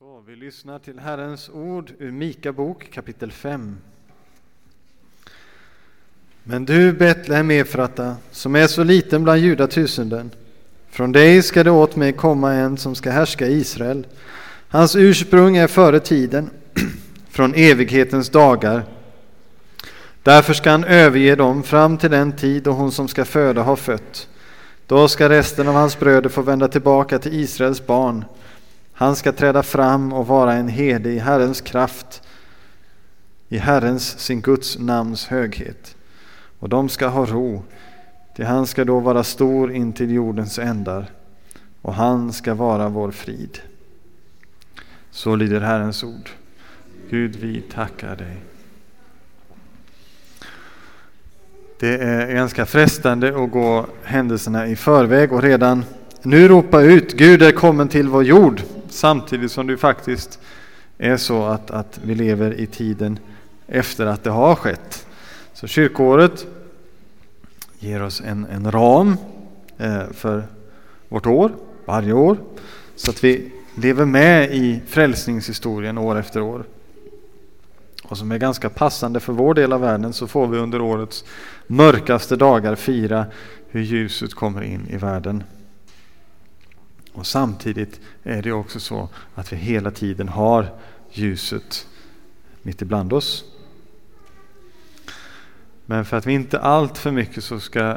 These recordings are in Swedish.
Så, vi lyssnar till Herrens ord ur Mika bok kapitel 5. Men du Betlehem Efrata, som är så liten bland judatusenden, från dig ska det åt mig komma en som ska härska i Israel. Hans ursprung är före tiden, från evighetens dagar. Därför ska han överge dem fram till den tid då hon som ska föda har fött. Då ska resten av hans bröder få vända tillbaka till Israels barn han ska träda fram och vara en herde i Herrens kraft, i Herrens, sin Guds namns höghet. Och de ska ha ro, till han ska då vara stor intill jordens ändar, och han ska vara vår frid. Så lyder Herrens ord. Gud, vi tackar dig. Det är ganska frestande att gå händelserna i förväg och redan nu ropa ut Gud är kommen till vår jord samtidigt som det faktiskt är så att, att vi lever i tiden efter att det har skett. Så kyrkåret ger oss en, en ram eh, för vårt år, varje år, så att vi lever med i frälsningshistorien år efter år. Och som är ganska passande för vår del av världen så får vi under årets mörkaste dagar fira hur ljuset kommer in i världen. Och samtidigt är det också så att vi hela tiden har ljuset mitt ibland oss. Men för att vi inte allt för mycket så ska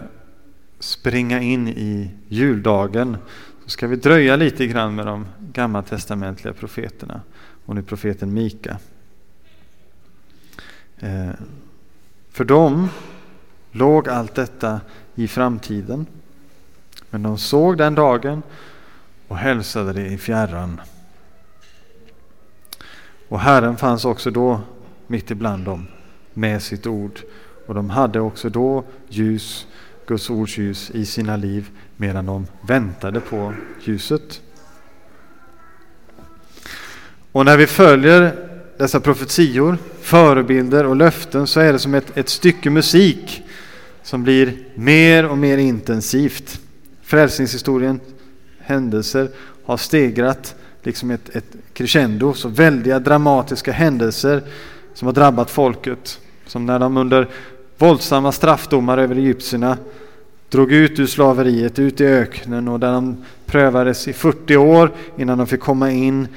springa in i juldagen så ska vi dröja lite grann med de gammaltestamentliga profeterna och nu profeten Mika. Eh, för dem låg allt detta i framtiden. Men de såg den dagen och hälsade det i fjärran. Och Herren fanns också då mitt ibland dem med sitt ord. Och de hade också då ljus, Guds ords ljus i sina liv medan de väntade på ljuset. Och när vi följer dessa profetior, förebilder och löften så är det som ett, ett stycke musik som blir mer och mer intensivt. Frälsningshistorien händelser har stegrat liksom ett, ett crescendo, så väldiga dramatiska händelser som har drabbat folket. Som när de under våldsamma straffdomar över egyptierna drog ut ur slaveriet, ut i öknen och där de prövades i 40 år innan de fick komma in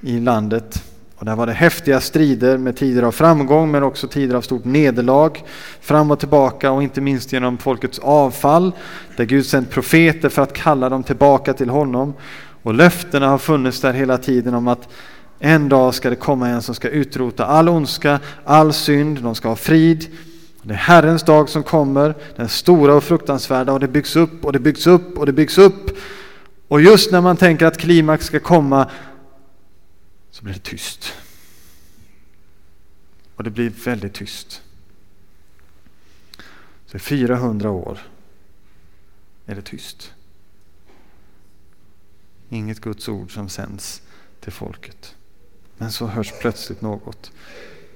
i landet. Och där var det häftiga strider med tider av framgång men också tider av stort nederlag. Fram och tillbaka och inte minst genom folkets avfall. Där Gud sänt profeter för att kalla dem tillbaka till honom. Och löftena har funnits där hela tiden om att en dag ska det komma en som ska utrota all ondska, all synd, de ska ha frid. Det är Herrens dag som kommer, den stora och fruktansvärda och det byggs upp och det byggs upp och det byggs upp. Och just när man tänker att klimax ska komma så blir det tyst. Och det blir väldigt tyst. Så i 400 år är det tyst. Inget Guds ord som sänds till folket. Men så hörs plötsligt något.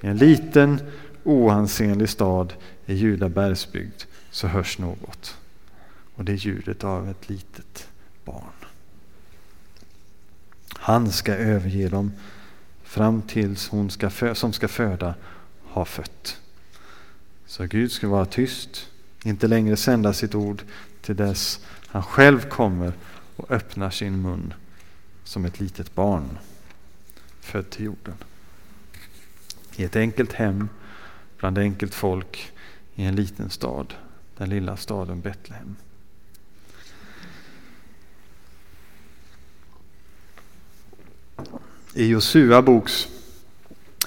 I en liten oansenlig stad i Judabergsbygd så hörs något. Och det är ljudet av ett litet barn. Han ska överge dem fram tills hon ska som ska föda har fött. Så Gud ska vara tyst, inte längre sända sitt ord till dess han själv kommer och öppnar sin mun som ett litet barn född till jorden. I ett enkelt hem, bland enkelt folk, i en liten stad, den lilla staden Betlehem. I Josua boks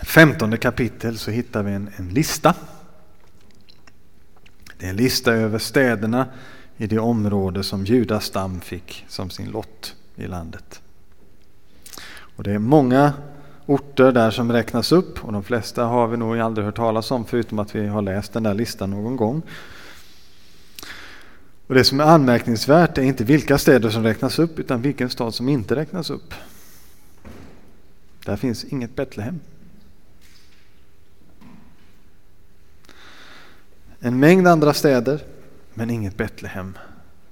femtonde kapitel så hittar vi en, en lista. Det är en lista över städerna i det område som Judas stam fick som sin lott i landet. Och det är många orter där som räknas upp och de flesta har vi nog aldrig hört talas om förutom att vi har läst den där listan någon gång. Och Det som är anmärkningsvärt är inte vilka städer som räknas upp utan vilken stad som inte räknas upp. Där finns inget Betlehem. En mängd andra städer, men inget Betlehem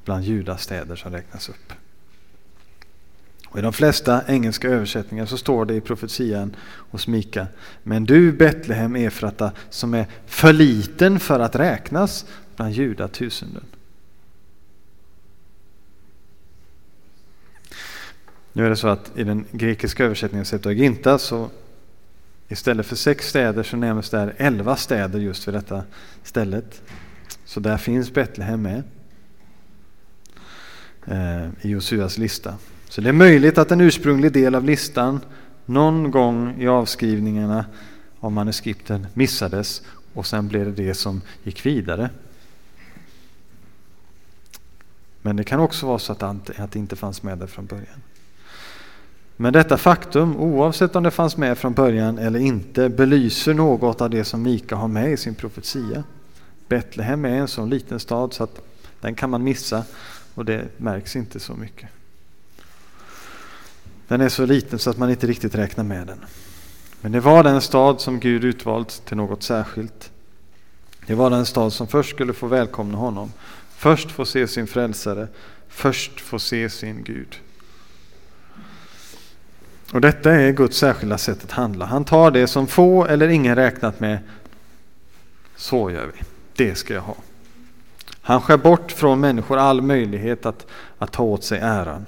bland Judas städer som räknas upp. Och I de flesta engelska översättningar så står det i profetian hos Mika. Men du Betlehem Efrata som är för liten för att räknas bland judatusenden. Nu är det så att i den grekiska översättningen Septuaginta så istället för sex städer så nämns där elva städer just vid detta stället. Så där finns Betlehem med eh, i Josuas lista. Så det är möjligt att en ursprunglig del av listan någon gång i avskrivningarna av manuskripten missades och sen blev det det som gick vidare. Men det kan också vara så att det inte fanns med där från början. Men detta faktum, oavsett om det fanns med från början eller inte, belyser något av det som Mika har med i sin profetia. Betlehem är en sån liten stad så att den kan man missa och det märks inte så mycket. Den är så liten så att man inte riktigt räknar med den. Men det var den stad som Gud utvalt till något särskilt. Det var den stad som först skulle få välkomna honom. Först få se sin frälsare. Först få se sin Gud. Och detta är Guds särskilda sätt att handla. Han tar det som få eller ingen räknat med. Så gör vi. Det ska jag ha. Han skär bort från människor all möjlighet att, att ta åt sig äran.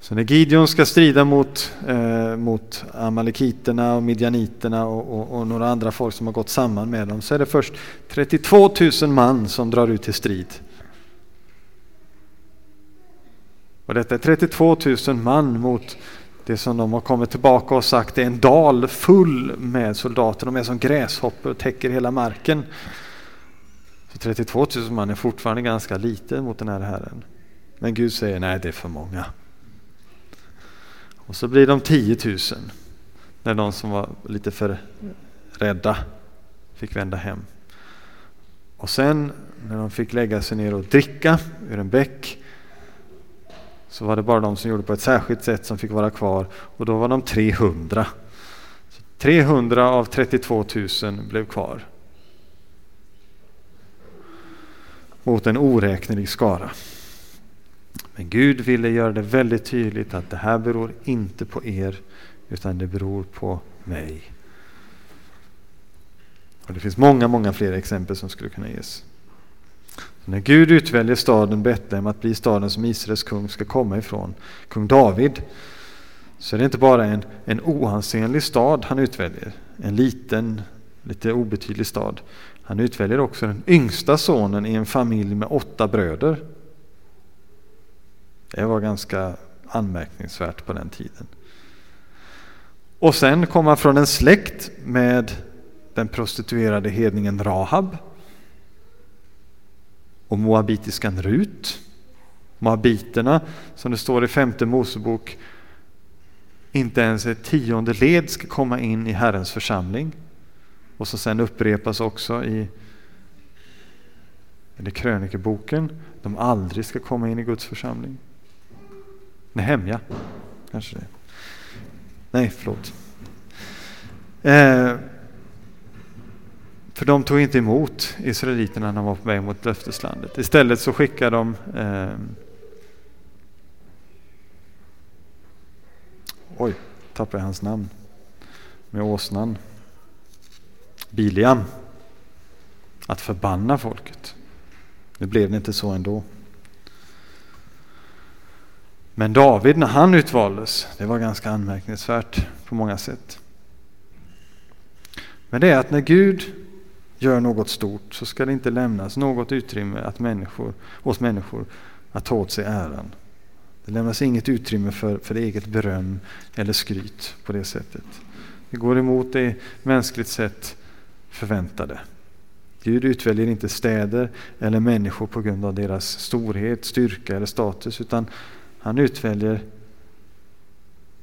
Så när Gideon ska strida mot, eh, mot amalekiterna och midjaniterna och, och, och, några andra folk som har gått samman med dem så är det först 32 000 man som drar ut till strid. Och detta är 32 000 man mot det som de har kommit tillbaka och sagt är en dal full med soldater. De är som gräshoppor och täcker hela marken. Så 32 000 man är fortfarande ganska lite mot den här Herren. Men Gud säger nej, det är för många. Och så blir de 10 000 när de som var lite för rädda fick vända hem. Och sen när de fick lägga sig ner och dricka ur en bäck så var det bara de som gjorde på ett särskilt sätt som fick vara kvar och då var de 300. Så 300 av 32 000 blev kvar. Mot en oräknelig skara. Men Gud ville göra det väldigt tydligt att det här beror inte på er utan det beror på mig. Och Det finns många, många fler exempel som skulle kunna ges. När Gud utväljer staden Betlehem att bli staden som Israels kung ska komma ifrån, kung David, så är det inte bara en, en oansenlig stad han utväljer, en liten, lite obetydlig stad. Han utväljer också den yngsta sonen i en familj med åtta bröder. Det var ganska anmärkningsvärt på den tiden. Och sen kom han från en släkt med den prostituerade hedningen Rahab och moabitiskan Rut. Moabiterna, som det står i femte Mosebok, inte ens ett tionde led ska komma in i Herrens församling. Och så sen upprepas också i eller krönikeboken, de aldrig ska komma in i Guds församling. Nehemja, kanske det. Nej, förlåt. Eh, för de tog inte emot israeliterna när de var på väg mot löfteslandet. Istället så skickade de eh, Oj, tappade jag hans namn. Med åsnan. Bilian. Att förbanna folket. Nu blev det inte så ändå. Men David när han utvaldes, det var ganska anmärkningsvärt på många sätt. Men det är att när Gud gör något stort så ska det inte lämnas något utrymme att människor, hos människor att ta åt sig äran. Det lämnas inget utrymme för, för eget beröm eller skryt på det sättet. Det går emot det mänskligt sett förväntade. Gud utväljer inte städer eller människor på grund av deras storhet, styrka eller status utan han utväljer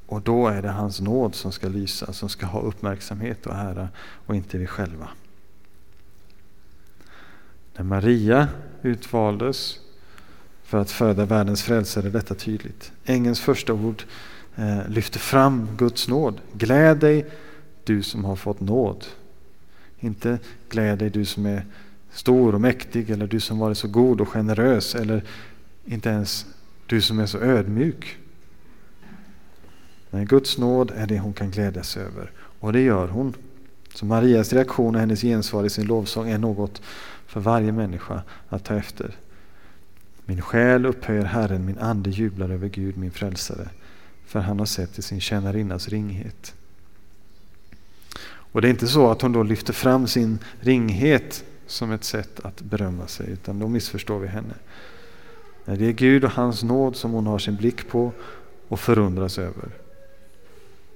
och då är det hans nåd som ska lysa, som ska ha uppmärksamhet och ära och inte vi själva. När Maria utvaldes för att föda världens frälsare är detta tydligt. Ängelns första ord eh, lyfter fram Guds nåd. Gläd dig du som har fått nåd. Inte gläd dig du som är stor och mäktig eller du som varit så god och generös eller inte ens du som är så ödmjuk. Nej, Guds nåd är det hon kan glädjas över. Och det gör hon. Så Marias reaktion och hennes gensvar i sin lovsång är något för varje människa att ta efter. Min själ upphöjer Herren, min ande jublar över Gud, min frälsare, för han har sett till sin tjänarinnas ringhet. Och det är inte så att hon då lyfter fram sin ringhet som ett sätt att berömma sig, utan då missförstår vi henne. Det är Gud och hans nåd som hon har sin blick på och förundras över.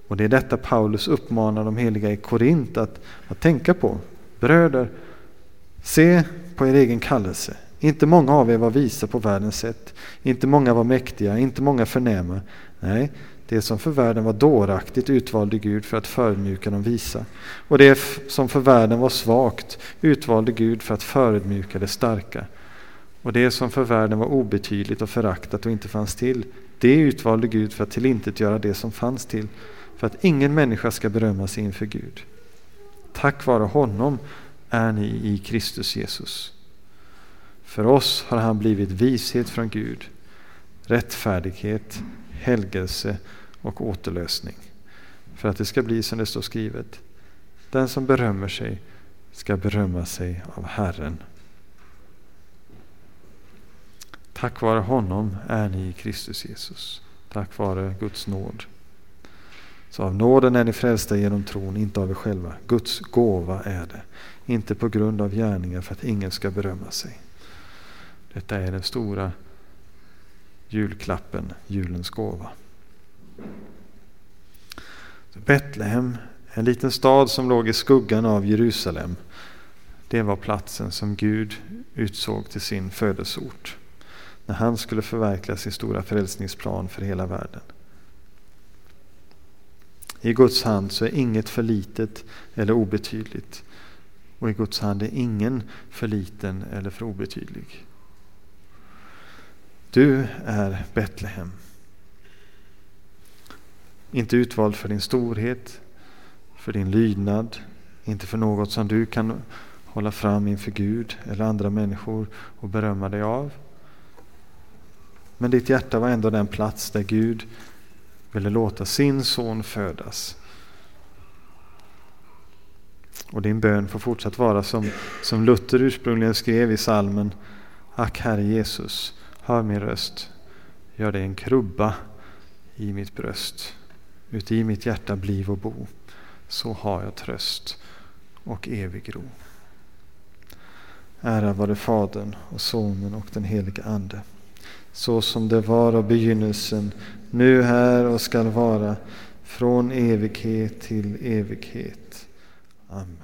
Och det är detta Paulus uppmanar de heliga i Korint att, att tänka på. Bröder, se på er egen kallelse. Inte många av er var visa på världens sätt. Inte många var mäktiga, inte många förnäma. Nej, det som för världen var dåraktigt utvalde Gud för att förödmjuka de visa. Och det som för världen var svagt utvalde Gud för att förödmjuka det starka. Och det som för världen var obetydligt och föraktat och inte fanns till, det utvalde Gud för att tillintetgöra det som fanns till, för att ingen människa ska berömma sig inför Gud. Tack vare honom är ni i Kristus Jesus. För oss har han blivit vishet från Gud, rättfärdighet, helgelse och återlösning. För att det ska bli som det står skrivet. Den som berömmer sig ska berömma sig av Herren. Tack vare honom är ni i Kristus Jesus. Tack vare Guds nåd. Så av nåden är ni frälsta genom tron, inte av er själva. Guds gåva är det. Inte på grund av gärningar för att ingen ska berömma sig. Detta är den stora julklappen, julens gåva. Betlehem, en liten stad som låg i skuggan av Jerusalem. Det var platsen som Gud utsåg till sin födelseort. När han skulle förverkliga sin stora frälsningsplan för hela världen. I Guds hand så är inget för litet eller obetydligt. Och i Guds hand är ingen för liten eller för obetydlig. Du är Betlehem. Inte utvald för din storhet, för din lydnad, inte för något som du kan hålla fram inför Gud eller andra människor och berömma dig av. Men ditt hjärta var ändå den plats där Gud ville låta sin son födas. Och din bön får fortsatt vara som, som Luther ursprungligen skrev i salmen Ack Herre Jesus, hör min röst, gör dig en krubba i mitt bröst. Uti i mitt hjärta bliv och bo, så har jag tröst och evig ro. Ära vare Fadern och Sonen och den helige Ande, så som det var av begynnelsen, nu här och skall vara, från evighet till evighet. Amen.